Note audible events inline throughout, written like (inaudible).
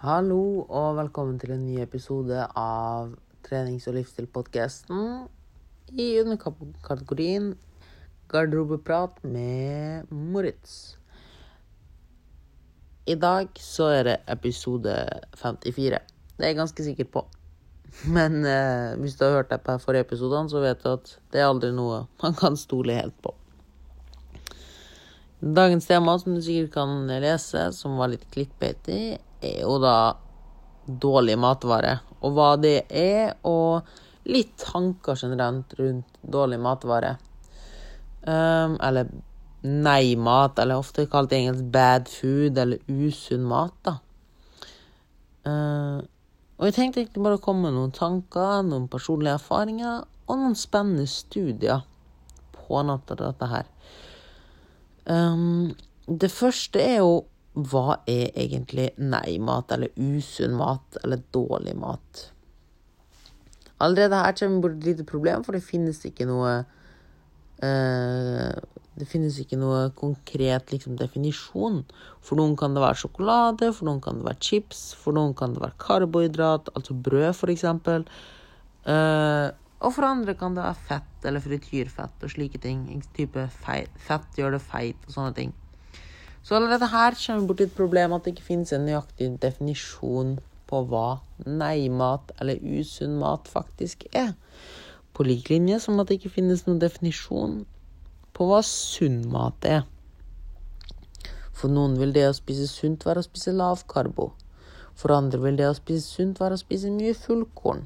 Hallo og velkommen til en ny episode av trenings- og livsstilpodkasten i underkategorien garderobeprat med Moritz. I dag så er det episode 54. Det er jeg ganske sikker på. Men eh, hvis du har hørt det på forrige episodene, så vet du at det er aldri noe man kan stole helt på. Dagens tema, som du sikkert kan lese, som var litt clickbaity, er jo da dårlig matvare. Og hva det er, og litt tanker generelt rundt dårlig matvare. Um, eller nei-mat, eller ofte kalt engelsk bad food, eller usunn mat, da. Uh, og jeg tenkte egentlig bare å komme med noen tanker, noen personlige erfaringer, og noen spennende studier på av dette her. Um, det første er jo hva er egentlig nei-mat, eller usunn mat, eller dårlig mat? Allerede her kommer bort et lite problem, for det finnes ikke noe uh, Det finnes ikke noe konkret liksom, definisjon. For noen kan det være sjokolade, for noen kan det være chips, for noen kan det være karbohydrat, altså brød, for eksempel. Uh, og for andre kan det være fett eller frityrfett og slike ting. Type fett gjør det feit og sånne ting. Så allerede her kommer vi borti et problem at det ikke finnes en nøyaktig definisjon på hva nei-mat eller usunn mat faktisk er. På lik linje som at det ikke finnes noen definisjon på hva sunn mat er. For noen vil det å spise sunt være å spise lavkarbo. For andre vil det å spise sunt være å spise mye fullkorn.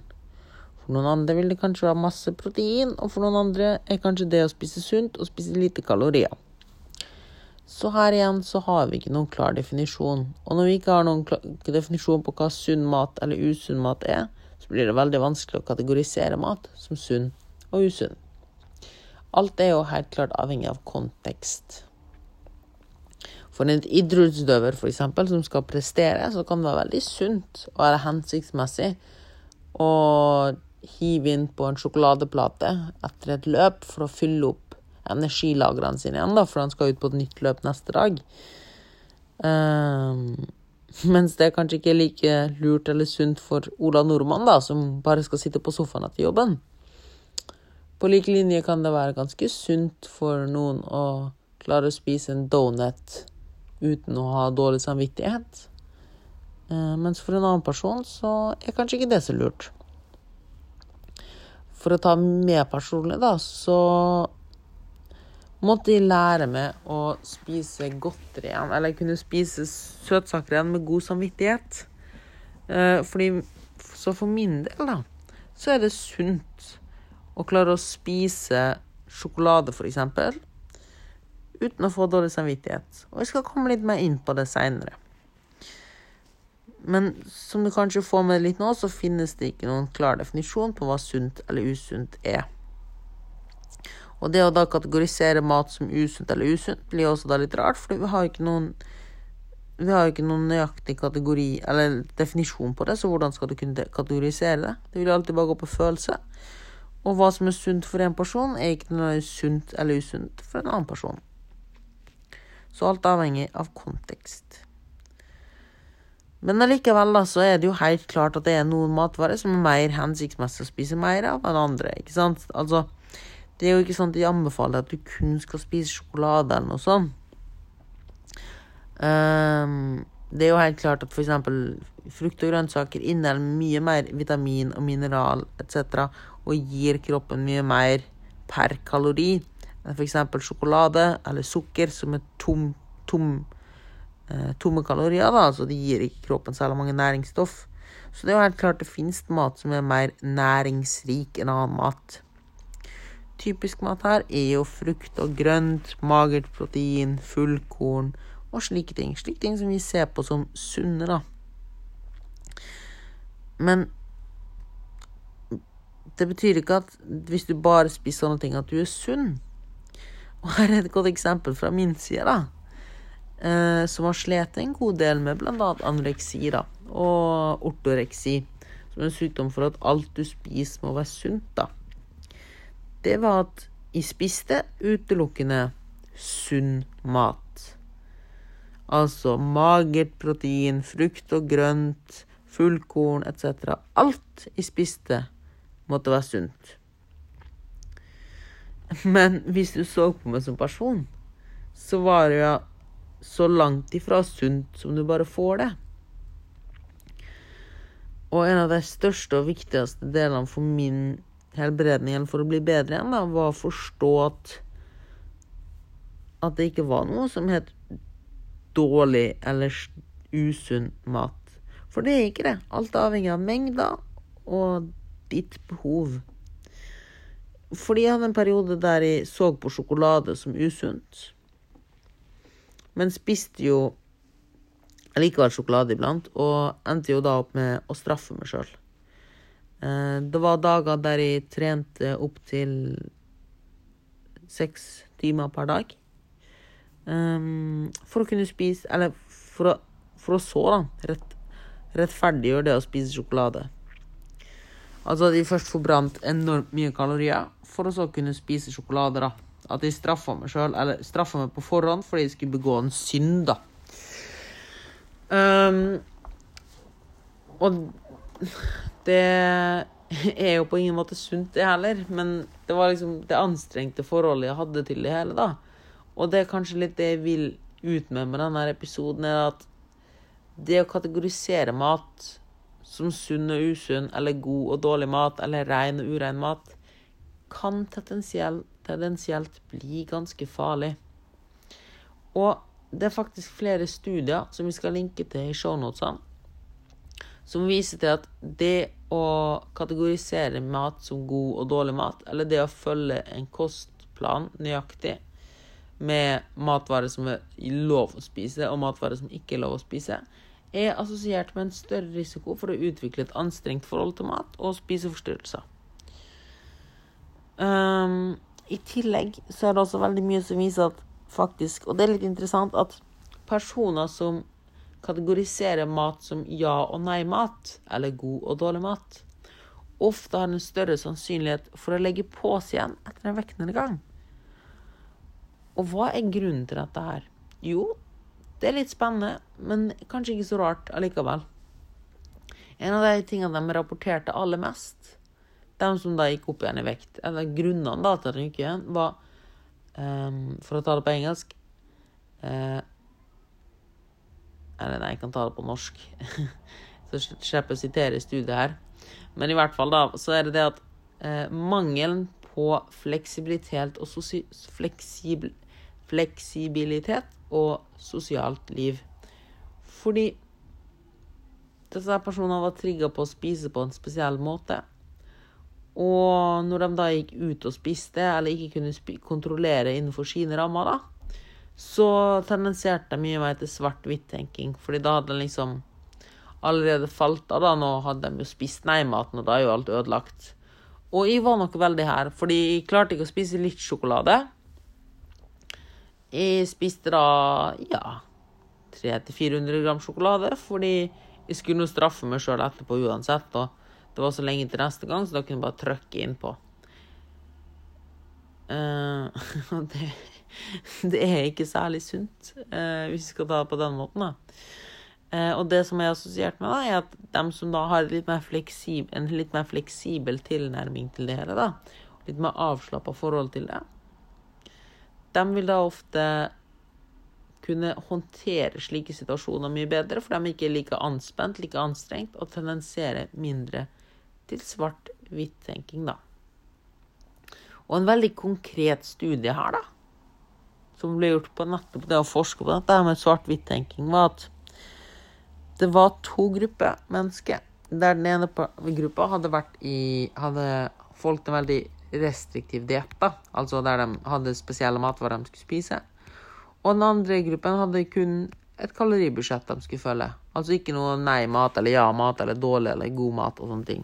For noen andre vil det kanskje være masse protein, og for noen andre er kanskje det å spise sunt og spise lite kalorier. Så her igjen så har vi ikke noen klar definisjon. Og når vi ikke har noen definisjon på hva sunn mat eller usunn mat er, så blir det veldig vanskelig å kategorisere mat som sunn og usunn. Alt er jo helt klart avhengig av kontekst. For en idrettsutøver eksempel, som skal prestere, så kan det være veldig sunt og være hensiktsmessig å hive inn på en sjokoladeplate etter et løp for å fylle opp energilagrene sine igjen, da, for han skal ut på et nytt løp neste dag. Um, (laughs) mens det er kanskje ikke er like lurt eller sunt for Ola Nordmann, da, som bare skal sitte på sofaen etter jobben. På lik linje kan det være ganske sunt for noen å klare å spise en donut uten å ha dårlig samvittighet. Uh, mens for en annen person så er kanskje ikke det så lurt. For å ta med personlig, da, så måtte jeg lære meg å spise godteri igjen. Eller kunne spise søtsaker igjen med god samvittighet. Eh, fordi Så for min del, da, så er det sunt å klare å spise sjokolade, f.eks., uten å få dårlig samvittighet. Og jeg skal komme litt mer inn på det seinere. Men som du kanskje får med litt nå, så finnes det ikke noen klar definisjon på hva sunt eller usunt er. Og det å da kategorisere mat som usunt eller usunt blir også da litt rart, for vi har ikke noen vi har ikke noen nøyaktig kategori eller definisjon på det, så hvordan skal du kunne kategorisere det? Det vil alltid bare gå på følelse. Og hva som er sunt for en person, er ikke noe sunt eller usunt for en annen person. Så alt avhenger av kontekst. Men allikevel da, så er det jo helt klart at det er noen matvarer som er mer hensiktsmessig å spise mer av enn andre. ikke sant? Altså, Det er jo ikke sånn at de anbefaler at du kun skal spise sjokolade eller noe sånt. Um, det er jo helt klart at f.eks. frukt og grønnsaker inneholder mye mer vitamin og mineral etc. og gir kroppen mye mer per kalori enn f.eks. sjokolade eller sukker, som er tom, tom eh, tomme kalorier. da, altså De gir ikke kroppen særlig mange næringsstoff. Så det er jo helt klart det finnes mat som er mer næringsrik enn annen mat. Typisk mat her er jo frukt og grønt, magert protein, fullkorn og slike ting. Slike ting som vi ser på som sunne, da. Men det betyr ikke at hvis du bare spiser sånne ting, at du er sunn. Og her er et godt eksempel fra min side, da eh, som har slitt en god del med bl.a. anoreksi da, og ortoreksi, som er en sykdom for at alt du spiser, må være sunt. da. Det var at jeg spiste utelukkende sunn mat. Altså magert protein, frukt og grønt, fullkorn etc. Alt jeg spiste, måtte være sunt. Men hvis du så på meg som person, så var jeg så langt ifra sunt som du bare får det. Og en av de største og viktigste delene for min helbredning, eller for å bli bedre igjen, da, var å forstå at at det ikke var noe som het dårlig eller usunn mat. For det er ikke det. Alt avhengig av mengder og ditt behov. Fordi jeg hadde en periode der jeg så på sjokolade som usunt. Men spiste jo likevel sjokolade iblant, og endte jo da opp med å straffe meg sjøl. Eh, det var dager der jeg trente opp til seks timer per dag. Um, for å kunne spise Eller for å, for å så, da. Rett, rettferdiggjøre det å spise sjokolade. Altså at jeg først forbrant enormt mye kalorier, for å så kunne spise sjokolade. da. At jeg straffa meg sjøl, eller straffa meg på forhånd fordi jeg skulle begå en synd, da. Um, og det er jo på ingen måte sunt, det heller. Men det var liksom det anstrengte forholdet jeg hadde til det hele, da. Og det er kanskje litt det jeg vil ut med med denne episoden, er at det å kategorisere mat som sunn og usunn, eller god og dårlig mat, eller ren og urein mat, kan tendensielt, bli ganske farlig. Og det er faktisk flere studier som vi skal linke til i shownotene, som viser til at det å kategorisere mat som god og dårlig mat, eller det å følge en kostplan nøyaktig, med matvarer som er lov å spise, og matvarer som ikke er lov å spise, er assosiert med en større risiko for å utvikle et anstrengt forhold til mat og spiseforstyrrelser. Um, I tillegg så er det også veldig mye som viser at faktisk, og det er litt interessant, at personer som kategoriserer mat som ja- og nei-mat, eller god og dårlig mat, ofte har en større sannsynlighet for å legge på seg igjen etter en vektnedgang. Og hva er grunnen til dette her? Jo, det er litt spennende, men kanskje ikke så rart allikevel. En av de tingene de rapporterte aller mest, de som da gikk opp igjen i vekt, eller grunnene da til at de gikk igjen, var um, For å ta det på engelsk uh, Eller nei, jeg kan ta det på norsk. (laughs) så slipper jeg å sitere studiet her. Men i hvert fall, da, så er det det at eh, mangelen på fleksibilitet og fleksibel fleksibilitet og sosialt liv. Fordi disse personene var trigga på å spise på en spesiell måte. Og når de da gikk ut og spiste, eller ikke kunne kontrollere innenfor sine rammer, da, så tendenserte de mye mer til svart-hvitt-tenking. Fordi da hadde de liksom allerede falt av, da. Nå hadde de jo spist nei-maten, og da er jo alt ødelagt. Og jeg var nok veldig her, fordi jeg klarte ikke å spise litt sjokolade. Jeg spiste da ja 300-400 gram sjokolade, fordi jeg skulle nå straffe meg sjøl etterpå uansett. Og det var så lenge til neste gang, så da kunne jeg bare trykke innpå. (laughs) Uh, det, (laughs) det er ikke særlig sunt, uh, hvis vi skal ta det på den måten. da. Uh, og det som er assosiert med, da, er at de som da har litt en litt mer fleksibel tilnærming til det hele, da, litt mer avslappa forhold til det, de vil da ofte kunne håndtere slike situasjoner mye bedre, for de er ikke like anspent, like anstrengt, og tendenserer mindre til svart-hvitt-tenking, da. Og en veldig konkret studie her, da, som ble gjort på nettopp det å forske på dette med svart-hvitt-tenking, var at det var to grupper mennesker. Der den ene gruppa hadde vært i Hadde folket en veldig restriktiv diett, altså der de hadde spesielle matvarer de skulle spise. Og den andre gruppen hadde kun et kaloribudsjett de skulle følge. Altså ikke noe nei-mat eller ja-mat eller dårlig eller god mat og sånne ting.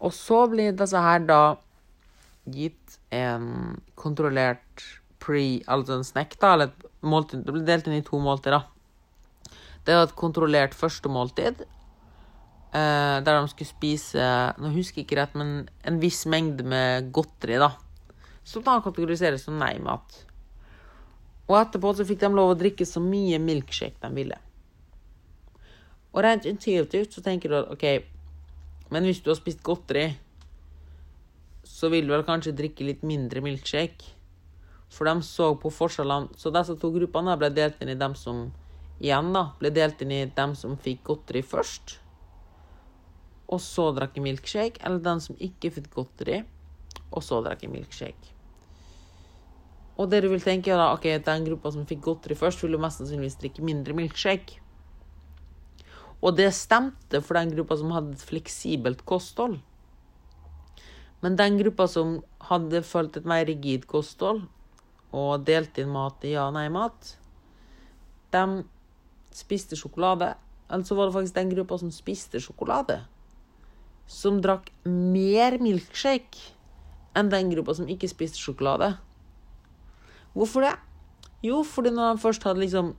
Og så blir disse her da gitt en kontrollert pre, altså en snack, da, eller et måltid. Det blir delt inn i to måltider, da. Det var et kontrollert første måltid, Uh, der de skulle spise Nå husker jeg ikke rett, men en viss mengde med godteri, da. Som da kategoriseres som nei-mat. Og etterpå så fikk de lov å drikke så mye milkshake de ville. Og rent intuitivt så tenker du at OK, men hvis du har spist godteri, så vil du vel kanskje drikke litt mindre milkshake. For de så på forskjellene Så disse to gruppene ble delt inn i dem som igjen da, ble delt inn i dem som fikk godteri først, og så drakk milkshake, eller dem som ikke fikk godteri, og så drakk milkshake. Og det du vil tenke, er da, ok, den gruppa som fikk godteri først, vil jo mest sannsynligvis drikke mindre milkshake. Og det stemte for den gruppa som hadde et fleksibelt kosthold. Men den gruppa som hadde fulgt et mer rigid kosthold, og delte inn mat i ja-nei-mat, de spiste sjokolade. Eller så var det faktisk den gruppa som spiste sjokolade, som drakk mer milkshake enn den gruppa som ikke spiste sjokolade. Hvorfor det? Jo, fordi når de først hadde liksom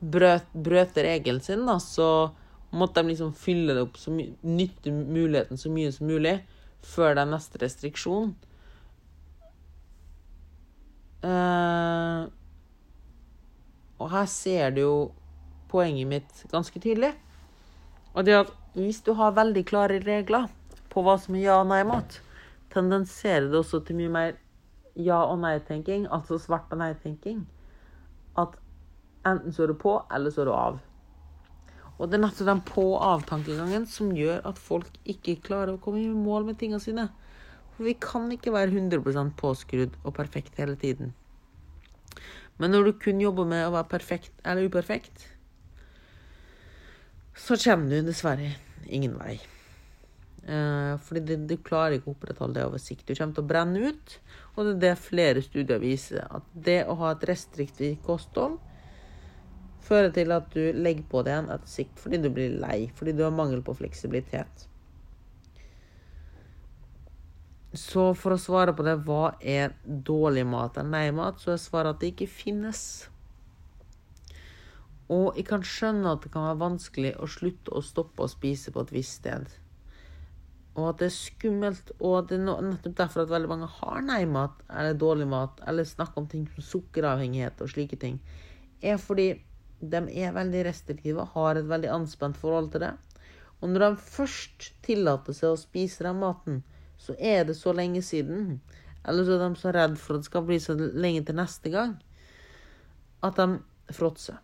brøt, brøt regelen sin, da, så måtte de liksom fylle det opp, så nytte muligheten så mye som mulig før det er neste restriksjon. Uh, og her ser du jo poenget mitt ganske tydelig. Og det at hvis du har veldig klare regler på hva som er ja- og nei-mat, tendenserer det også til mye mer ja- og nei-tenking, altså svart- og nei-tenking. At enten så er du på, eller så er du av. Og det er nettopp den på-av-tankegangen som gjør at folk ikke klarer å komme i mål med tingene sine. For vi kan ikke være 100% påskrudd og perfekt hele tiden. Men når du kun jobber med å være perfekt eller uperfekt, så kommer du dessverre ingen vei. Eh, fordi du klarer ikke å opprettholde det over sikt. Du kommer til å brenne ut, og det er det flere studier viser. At det å ha et restriktivt kosthold fører til at du legger på det igjen etter sikt fordi du blir lei, fordi du har mangel på fleksibilitet. Så for å svare på det, hva er dårlig mat eller nei-mat, så er svaret at det ikke finnes. Og jeg kan skjønne at det kan være vanskelig å slutte å stoppe å spise på et visst sted. Og at det er skummelt, og at det er nettopp derfor at veldig mange har nei-mat eller dårlig mat, eller snakker om ting som sukkeravhengighet og slike ting, er fordi de er veldig restriktive, har et veldig anspent forhold til det. Og når de først tillater seg å spise den maten, så er det så lenge siden, eller så er de så redd for at det skal bli så lenge til neste gang, at de fråtser.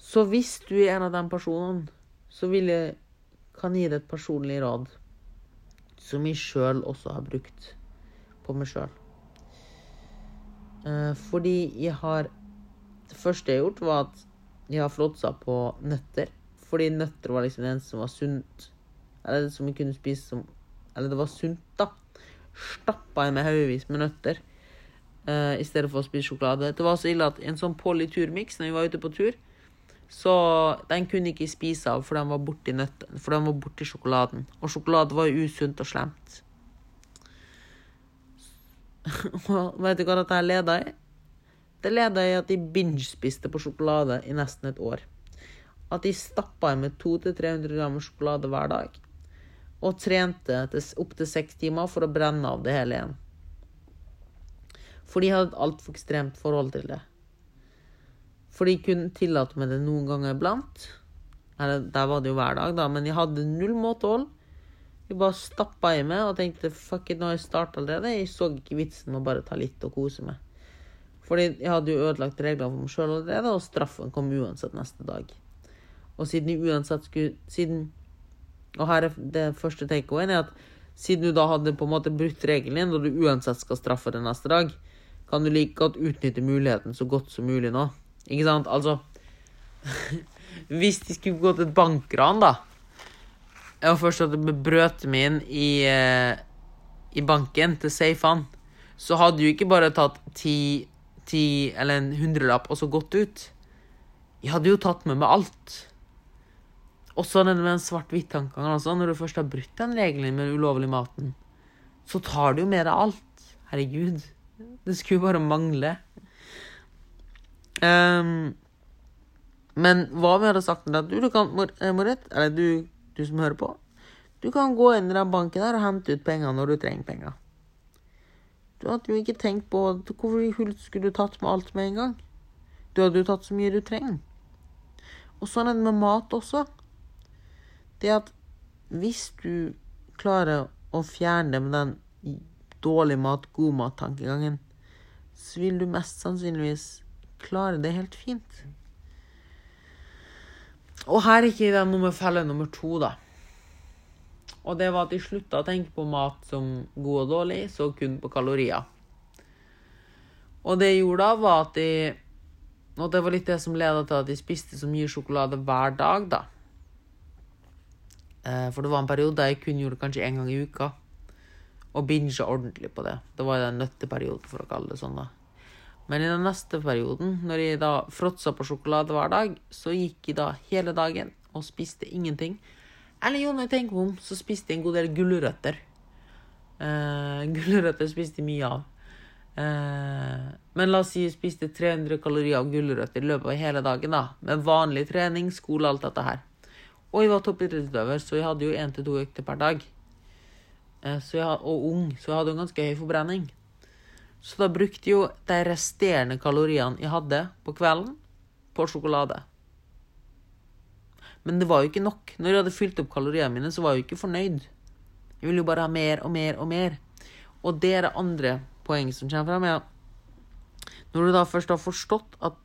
Så hvis du er en av de personene, så vil jeg kan gi deg et personlig råd som jeg sjøl også har brukt på meg sjøl. Eh, fordi jeg har Det første jeg har gjort, var at jeg har fråtsa på nøtter. Fordi nøtter var liksom det eneste som var sunt. Eller som jeg kunne spise som Eller det var sunt, da. Stappa jeg med haugevis med nøtter uh, i stedet for å spise sjokolade. Det var så ille at en sånn Polly turmix når vi var ute på tur, så den kunne ikke spise av, for den var borti nøtten, for den var borti sjokoladen. Og sjokolade var usunt og slemt. (laughs) Og vet du hva dette leda i? Det leda i at de binge-spiste på sjokolade i nesten et år. At de stappa i med 200-300 gram sjokolade hver dag og trente opptil seks timer for å brenne av det hele igjen. For de hadde et altfor ekstremt forhold til det. For de kunne tillate meg det noen ganger iblant. Der var det jo hver dag, da, men de hadde null måtehold. De bare stappa i meg og tenkte fuck it, nå har jeg starta allerede. Jeg så ikke vitsen med å bare ta litt og kose meg. Fordi jeg hadde jo ødelagt reglene for meg sjøl allerede, og straffen kom uansett neste dag. Og siden jeg uansett skulle Siden og her er det første takeawayen er at siden du da hadde på en måte brutt regelen din, og du uansett skal straffe det neste dag, kan du like godt utnytte muligheten så godt som mulig nå. Ikke sant? Altså (laughs) Hvis de skulle gå til et bankran, da Og først hadde brøt meg inn i, eh, i banken til safene, så hadde du ikke bare tatt ti, ti eller en hundrelapp og så gått ut. Jeg hadde jo tatt med meg alt. Også denne med en svart-hvitt-tankegangen. Altså, når du først har brutt den regelen med den ulovlige maten, så tar du jo med deg alt. Herregud. Det skulle bare mangle. Um, men hva om jeg hadde sagt til deg at du, du kan, eh, eller du, du, som hører på, du kan gå inn i den banken der og hente ut penger når du trenger penger. Du hadde jo ikke tenkt på Hvorfor i hullet skulle du tatt med alt med en gang? Du hadde jo tatt så mye du trenger. Og sånn er det med mat også. Det at hvis du klarer å fjerne det med den dårlig mat, god mat-tankegangen, så vil du mest sannsynligvis klare det helt fint. Og her er ikke den nummer felle nummer to, da. Og det var at de slutta å tenke på mat som god og dårlig, så kun på kalorier. Og det jeg gjorde da, var at de Og det var litt det som leda til at de spiste så mye sjokolade hver dag, da. Eh, for det var en periode der jeg kun gjorde det kanskje én gang i uka. Og binga ordentlig på det. Det var den nøtteperioden, for å kalle det sånn. da. Men i den neste perioden, når jeg da fråtsa på sjokolade hver dag, så gikk jeg da hele dagen og spiste ingenting. Eller jo, når jeg tenker meg om, så spiste jeg en god del gulrøtter. Uh, gulrøtter spiste jeg mye av. Uh, men la oss si jeg spiste 300 kalorier av gulrøtter i løpet av hele dagen, da. Med vanlig trening, skole, alt dette her. Og jeg var toppidrettsutøver, så jeg hadde jo én til to økter per dag. Uh, jeg, og ung, så jeg hadde jo ganske høy forbrenning. Så da brukte jeg jo de resterende kaloriene jeg hadde på kvelden, på sjokolade. Men det var jo ikke nok. Når jeg hadde fylt opp kaloriene mine, så var jeg jo ikke fornøyd. Jeg ville jo bare ha mer og mer og mer. Og det er det andre poenget som kommer fram. Ja. Når du da først har forstått at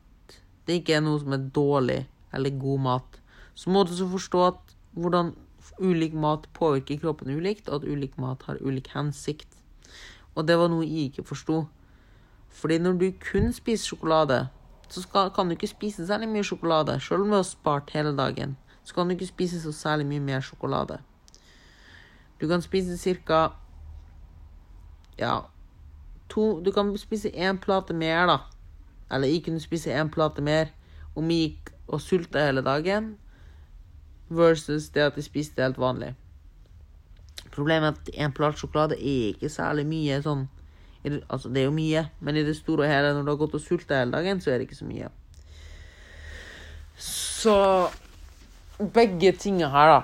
det ikke er noe som er dårlig eller god mat, så må du så forstå at hvordan ulik mat påvirker kroppen ulikt, og at ulik mat har ulik hensikt. Og det var noe jeg ikke forsto. Fordi når du kun spiser sjokolade, så skal, kan du ikke spise særlig mye sjokolade. Selv om du har spart hele dagen, så kan du ikke spise så særlig mye mer sjokolade. Du kan spise ca. Ja to, Du kan spise én plate mer, da. Eller jeg kunne spise én plate mer om jeg gikk og sulta hele dagen, versus det at jeg spiste helt vanlig. Problemet er at en plate sjokolade er ikke særlig mye sånn Altså, det er jo mye, men i det store og hele, når du har gått og sulta hele dagen, så er det ikke så mye. Så begge tinga her, da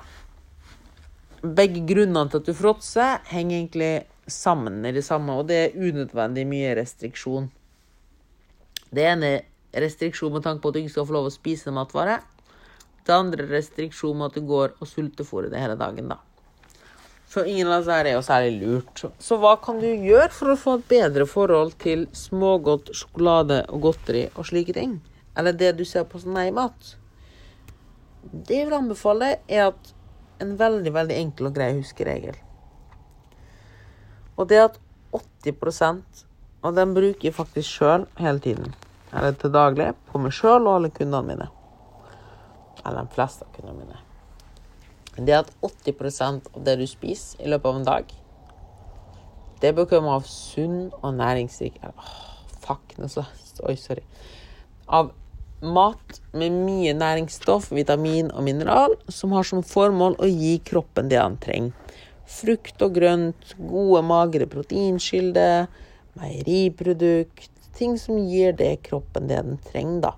Begge grunnene til at du fråtser, henger egentlig sammen i det samme, og det er unødvendig mye restriksjon. Det ene er restriksjon med tanke på at du ikke skal få lov å spise matvare. Det andre er restriksjon med at du går og sultefôrer det hele dagen, da. Så ingen av disse er jo særlig lurt. Så hva kan du gjøre for å få et bedre forhold til smågodt, sjokolade og godteri og slike ting? Eller det du ser på som nei-mat? Det jeg vil anbefale, er at en veldig, veldig enkel og grei huskeregel. Og det at 80% av dem bruker jeg faktisk sjøl hele tiden. Eller til daglig på meg sjøl og alle kundene mine. Eller de fleste av kundene mine det at 80% av det du spiser i løpet av en dag, det bør komme av sunn og næringsrik Fuck, nå så Oi, sorry. Av mat med mye næringsstoff, vitamin og mineral, som har som formål å gi kroppen det han trenger. Frukt og grønt, gode, magre proteinkilder, meieriprodukt Ting som gir det kroppen det den trenger, da.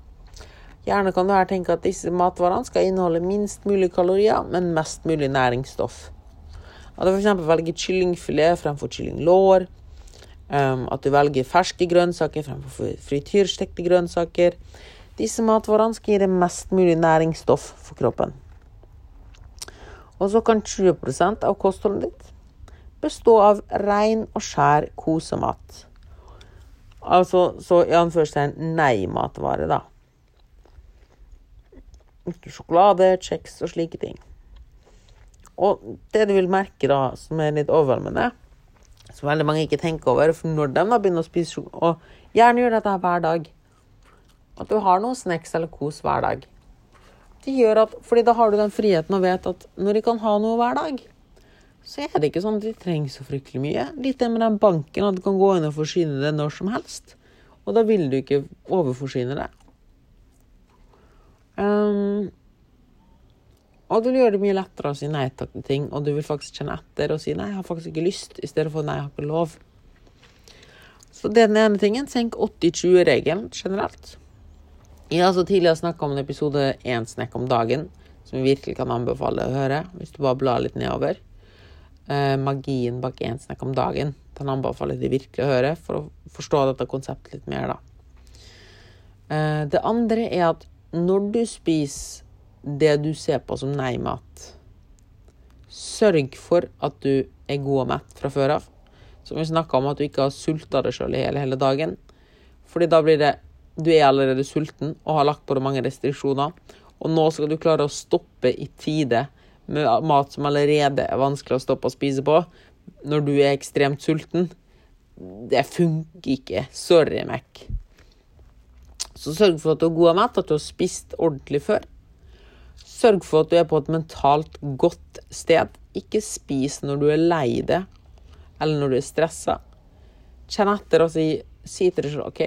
Gjerne kan du her tenke at disse matvarene skal inneholde minst mulig kalorier, men mest mulig næringsstoff. At du f.eks. velger kyllingfilet fremfor kyllinglår. Um, at du velger ferske grønnsaker fremfor frityrstekte grønnsaker. Disse matvarene skal gi deg mest mulig næringsstoff for kroppen. Og så kan 20% av kostholdet ditt bestå av ren og skjær kosemat. Altså så i anførselstegn nei-matvare, da sjokolade, kjeks og slike ting. Og det du vil merke da, som er litt overveldende, som veldig mange ikke tenker over, for når de da begynner å spise sjokolade Og gjerne gjør dette hver dag. At du har noe snacks eller kos hver dag. Det gjør at, fordi da har du den friheten og vet at når de kan ha noe hver dag, så er det ikke sånn at de trenger så fryktelig mye. Litt det med den banken, at du kan gå inn og forsyne det når som helst. Og da vil du ikke overforsyne det. Um, og du vil gjøre det mye lettere å si nei til ting, og du vil faktisk kjenne etter og si nei, jeg har faktisk ikke lyst, i stedet for nei, jeg har ikke lov. Så det er den ene tingen. Senk 80-20-regelen generelt. Jeg har altså tidligere snakka om en episode én snekk om dagen, som jeg virkelig kan anbefale å høre, hvis du bare blar litt nedover. Eh, magien bak én snekk om dagen. Den anbefaler jeg virkelig å høre for å forstå dette konseptet litt mer, da. Eh, det andre er at når du spiser det du ser på som nei-mat, sørg for at du er god og mett fra før av. Som vi snakka om, at du ikke har sulta deg sjøl i hele, hele dagen. Fordi da blir det Du er allerede sulten og har lagt på deg mange restriksjoner. Og nå skal du klare å stoppe i tide med mat som allerede er vanskelig å stoppe å spise på, når du er ekstremt sulten. Det funker ikke. Sorry, Mac. Så sørg for at du er god mat, at du har spist ordentlig før. Sørg for at du er på et mentalt godt sted. Ikke spis når du er lei deg, eller når du er stressa. Kjenn etter og si, si til deg selv OK,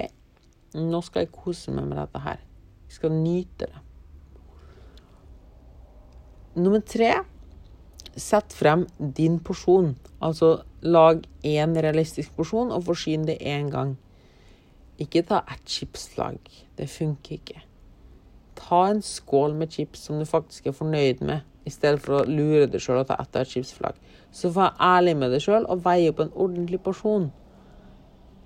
nå skal jeg kose meg med dette her. Jeg skal nyte det. Nummer tre sett frem din porsjon. Altså lag én realistisk porsjon og forsyn det én gang. Ikke ta ett chipslag. Det funker ikke. Ta en skål med chips som du faktisk er fornøyd med, i stedet for å lure deg sjøl og ta ett av et chipsflagg. Så vær ærlig med deg sjøl og veie opp en ordentlig porsjon.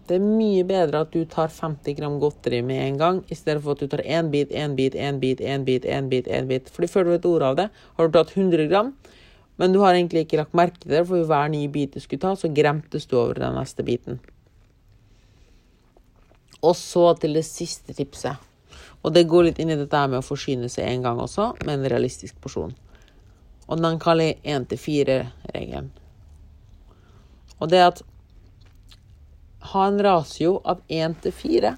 Det er mye bedre at du tar 50 gram godteri med en gang, i stedet for at du tar én bit, én bit, én bit, én bit, én bit, én bit. Fordi før du vet ordet av det, har du tatt 100 gram, men du har egentlig ikke lagt merke til det, for hver nye bit du skulle ta, så gremtes du over den neste biten. Og så til det siste tipset. Og det går litt inn i dette med å forsyne seg en gang også, med en realistisk porsjon. Og den kaller jeg én til fire-regelen. Og det at ha en ratio av én til fire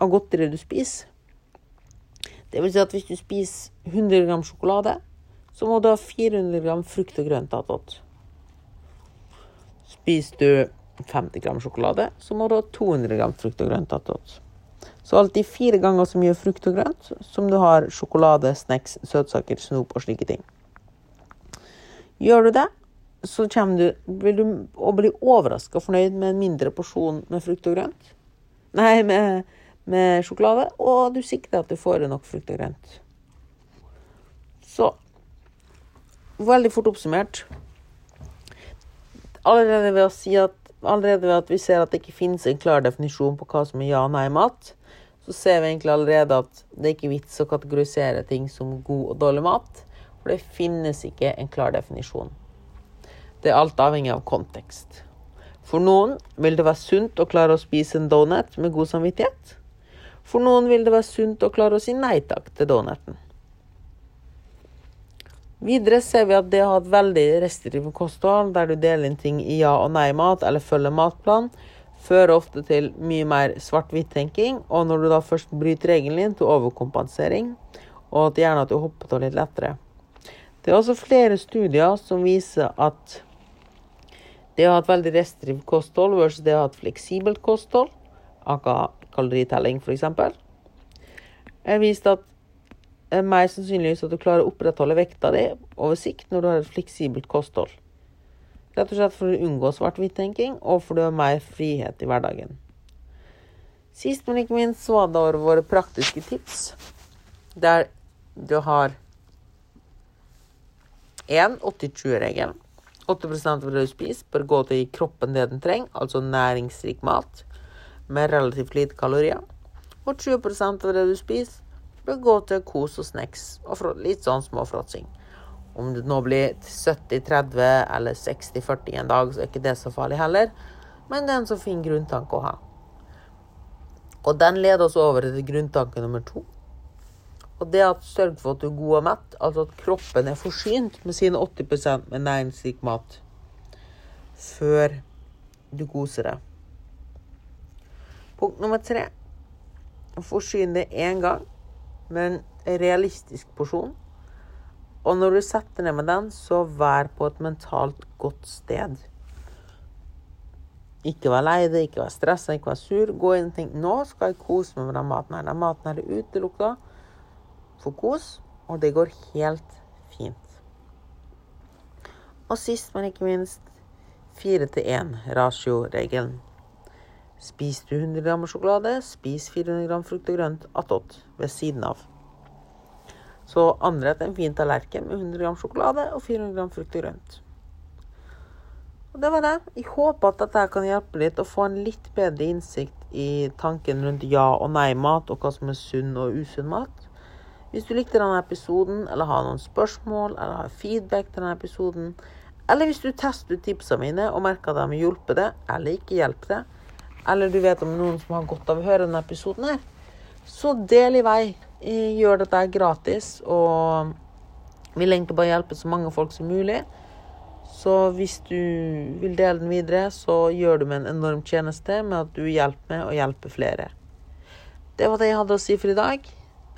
av godteri du spiser. Det vil si at hvis du spiser 100 gram sjokolade, så må du ha 400 gram frukt og grønt attåt. Spiser du 50 gram sjokolade, så må du ha 200 gram frukt og grønt attåt. Så alltid fire ganger så mye frukt og grønt som du har sjokolade, snacks, søtsaker, snop og slike ting. Gjør du det, så du, vil du å bli overraska fornøyd med en mindre porsjon med frukt og grønt. Nei, med, med sjokolade. Og du sikrer at du får nok frukt og grønt. Så Veldig fort oppsummert. Allerede ved, si at, allerede ved at vi ser at det ikke finnes en klar definisjon på hva som er ja- og nei-mat, så ser vi egentlig allerede at det ikke er vits å kategorisere ting som god og dårlig mat. For det finnes ikke en klar definisjon. Det er alt avhengig av kontekst. For noen vil det være sunt å klare å spise en donut med god samvittighet. For noen vil det være sunt å klare å si nei takk til donuten. Videre ser vi at det å ha et veldig restriktivt kosthold, der du deler inn ting i ja- og nei-mat eller følger matplan, fører ofte til mye mer svart-hvitt-tenking, og når du da først bryter regelen din, til overkompensering, og at gjerne at du hopper av litt lettere. Det er også flere studier som viser at det å ha et veldig restrivt kosthold versus det å ha et fleksibelt kosthold, aka kaloritelling f.eks., er vist at det er mer sannsynligvis at du klarer å opprettholde vekta di over sikt når du har et fleksibelt kosthold. Rett og slett for å unngå svart-hvitt-tenking, og for å ha mer frihet i hverdagen. Sist, men ikke minst, så var det våre praktiske tips, der du har 1 80-20-regelen. 8% av det du spiser, bør gå til å gi kroppen det den trenger, altså næringsrik mat med relativt lite kalorier. Og 20% av det du spiser, bør gå til kos og snacks og litt sånn småfråtsing. Om det nå blir 70-30 eller 60-40 en dag, så er ikke det så farlig heller. Men det er en så fin grunntanke å ha. Og den leder oss over til grunntanke nummer to. Og det at sørg for at du er god og mett, altså at kroppen er forsynt med sine 80% med næringsrik mat før du koser deg. Punkt nummer tre forsyn deg én gang med en realistisk porsjon. Og når du setter ned med den, så vær på et mentalt godt sted. Ikke vær lei deg, ikke vær stressa, ikke vær sur. Gå inn og tenk nå skal jeg kose meg med den maten her. Den maten her er utelukka for kos, og det går helt fint. Og sist, men ikke minst, fire til én-ratio-regelen. Spiser du 100 gram sjokolade, spis 400 gram frukt og grønt attåt ved siden av. Så anrett en fin tallerken med 100 gram sjokolade og 400 gram frukt og grønt. Og det var det. Jeg håper at dette kan hjelpe litt å få en litt bedre innsikt i tanken rundt ja- og nei-mat, og hva som er sunn og usunn mat. Hvis du likte denne episoden, eller har noen spørsmål, eller har feedback til denne episoden, eller hvis du tester ut tipsene mine og merker at de har hjulpet deg, eller ikke hjulpet deg, eller du vet om noen som har godt av å høre denne episoden her, så del i vei. Gjør dette gratis, og vil egentlig bare hjelpe så mange folk som mulig. Så hvis du vil dele den videre, så gjør du meg en enorm tjeneste med at du hjelper meg å hjelpe flere. Det var det jeg hadde å si for i dag.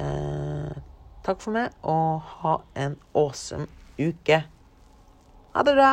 Eh, takk for meg, og ha en awesome uke. Ha det bra.